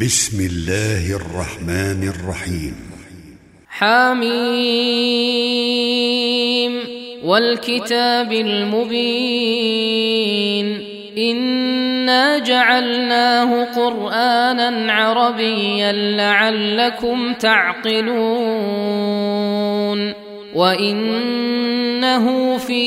بسم الله الرحمن الرحيم. حميم. والكتاب المبين. إنا جعلناه قرآنا عربيا لعلكم تعقلون. وإنه في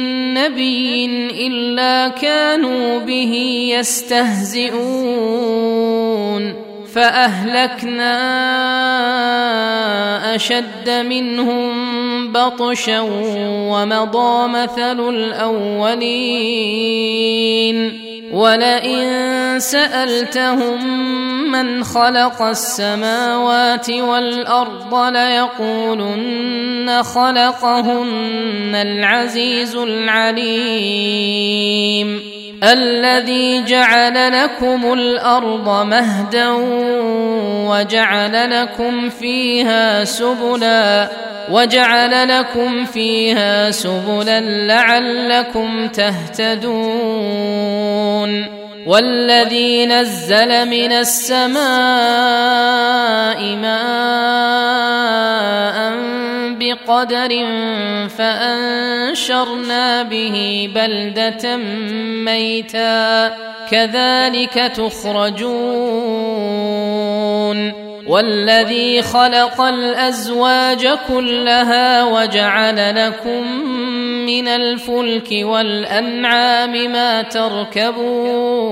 نبي إلا كانوا به يستهزئون. فأهلكنا أشد منهم بطشا ومضى مثل الأولين. ولئن سألتهم من خلق السماوات والأرض ليقولن خلقهن العزيز العليم. الذي جعل لكم الأرض مهدا وجعل لكم فيها سبلا وجعل لكم فيها سبلا لعلكم تهتدون. والذي نزل من السماء ماء بقدر فأنشرنا به بلدة ميتا كذلك تخرجون والذي خلق الأزواج كلها وجعل لكم من الفلك والأنعام ما تركبون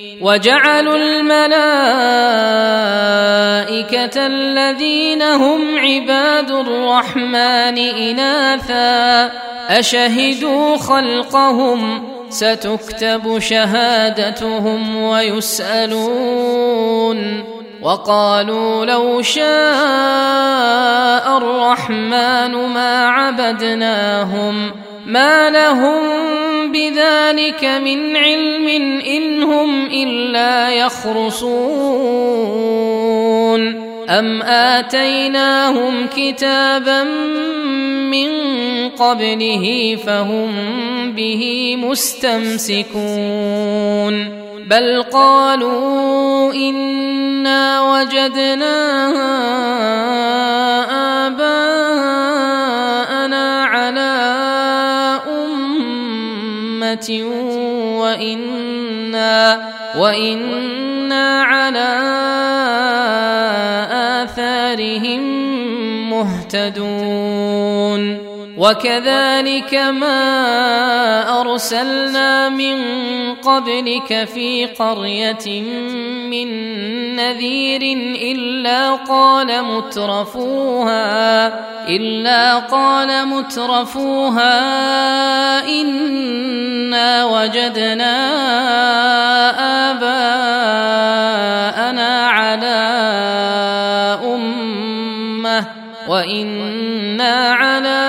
وجعلوا الملائكة الذين هم عباد الرحمن إناثا. أشهدوا خلقهم؟ ستكتب شهادتهم ويسألون. وقالوا لو شاء الرحمن ما عبدناهم ما لهم بذلك من علم إن هم إلا يخرصون. أم آتيناهم كتابا من قبله فهم به مستمسكون. بل قالوا إنا وجدنا امه وإنا وإنا على آثارهم مهتدون. وكذلك ما أرسلنا من قبلك في قرية من نذير إلا قال مترفوها إلا قال مترفوها أنا وجدنا آباءنا على أمة وإنا على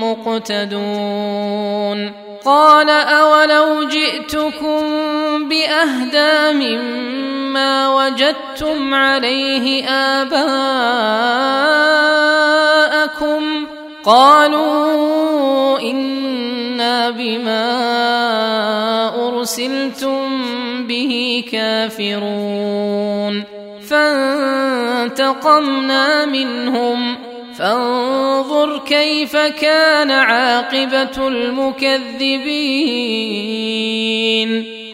مقتدون. قال أولو جئتكم بأهدى مما وجدتم عليه آباءكم قالوا إنا بما أرسلتم به كافرون. فانتقمنا منهم. فانظر كيف كان عاقبة المكذبين.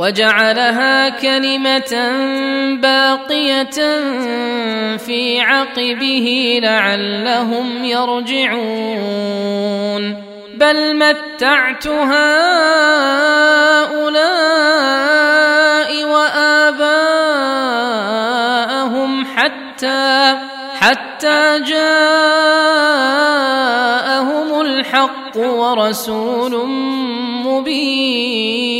وجعلها كلمة باقية في عقبه لعلهم يرجعون. بل متعت هؤلاء وآباءهم حتى حتى جاءهم الحق ورسول مبين.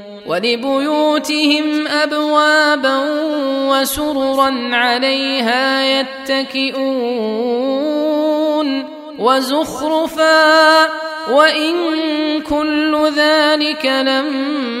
ولبيوتهم ابوابا وسررا عليها يتكئون وزخرفا وإن كل ذلك لما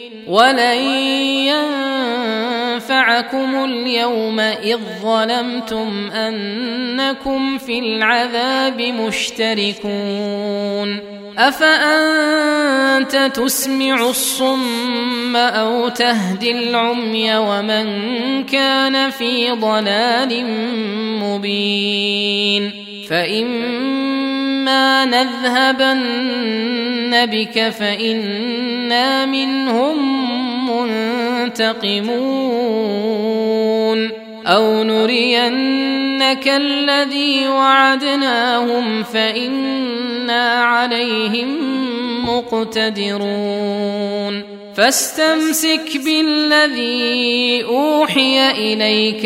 ولن ينفعكم اليوم اذ ظلمتم انكم في العذاب مشتركون افانت تسمع الصم أو تهدي العمي ومن كان في ضلال مبين فاما نذهبن بك فانا منهم منتقمون أو نرينك الذي وعدناهم فإنا عليهم مقتدرون فاستمسك بالذي أوحي إليك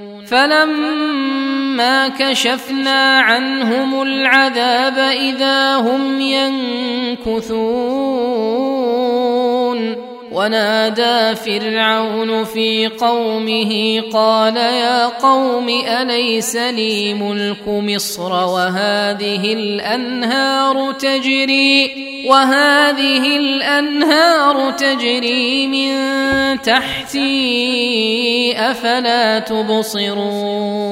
فلما كشفنا عنهم العذاب اذا هم ينكثون ونادى فرعون في قومه قال يا قوم أليس لي ملك مصر وهذه الأنهار تجري وهذه الأنهار تجري من تحتي أفلا تبصرون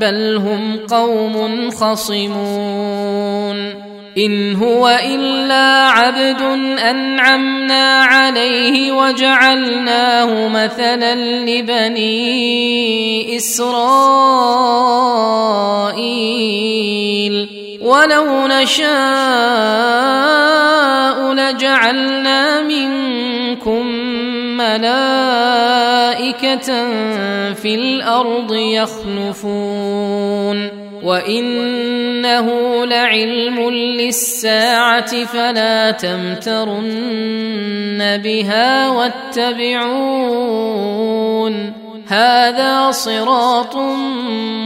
بل هم قوم خصمون إن هو إلا عبد أنعمنا عليه وجعلناه مثلا لبني إسرائيل ولو نشاء لجعلنا منكم ملائكة في الأرض يخلفون. وإنه لعلم للساعة فلا تمترن بها واتبعون. هذا صراط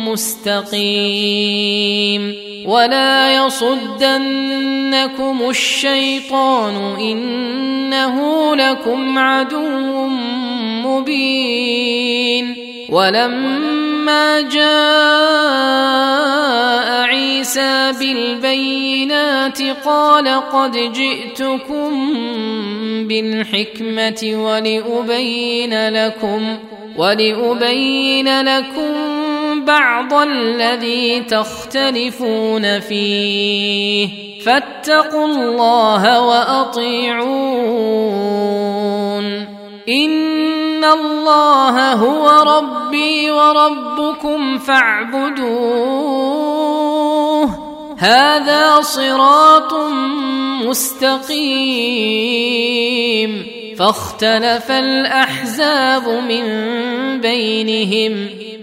مستقيم. ولا يصدنكم الشيطان انه لكم عدو مبين ولما جاء عيسى بالبينات قال قد جئتكم بالحكمه ولابين لكم ولأبين لكم بعض الذي تختلفون فيه فاتقوا الله وأطيعون إن ان الله هو ربي وربكم فاعبدوه هذا صراط مستقيم فاختلف الأحزاب من بينهم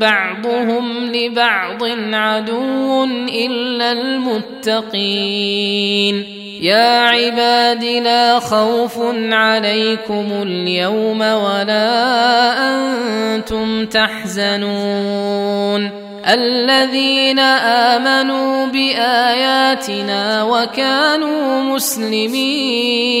بعضهم لبعض عدو إلا المتقين. يا عباد لا خوف عليكم اليوم ولا أنتم تحزنون. الذين آمنوا بآياتنا وكانوا مسلمين.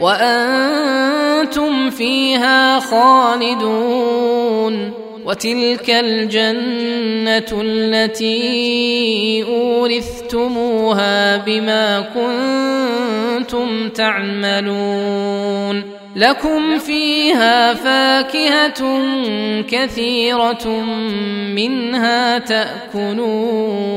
وأنتم فيها خالدون وتلك الجنة التي أورثتموها بما كنتم تعملون لكم فيها فاكهة كثيرة منها تأكلون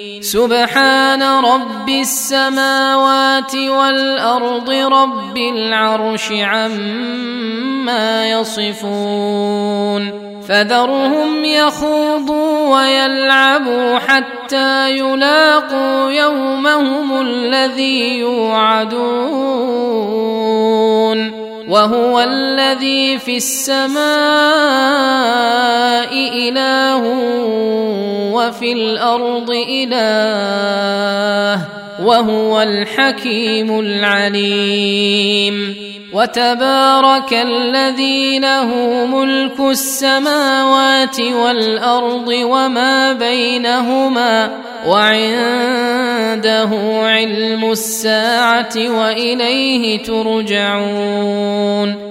سبحان رب السماوات والأرض رب العرش عما يصفون. فذرهم يخوضوا ويلعبوا حتى يلاقوا يومهم الذي يوعدون. وهو الذي في السماء إله وفي الأرض إله. وهو الحكيم العليم. وتبارك الذي له ملك السماوات والأرض وما بينهما وعنده علم الساعة وإليه ترجعون.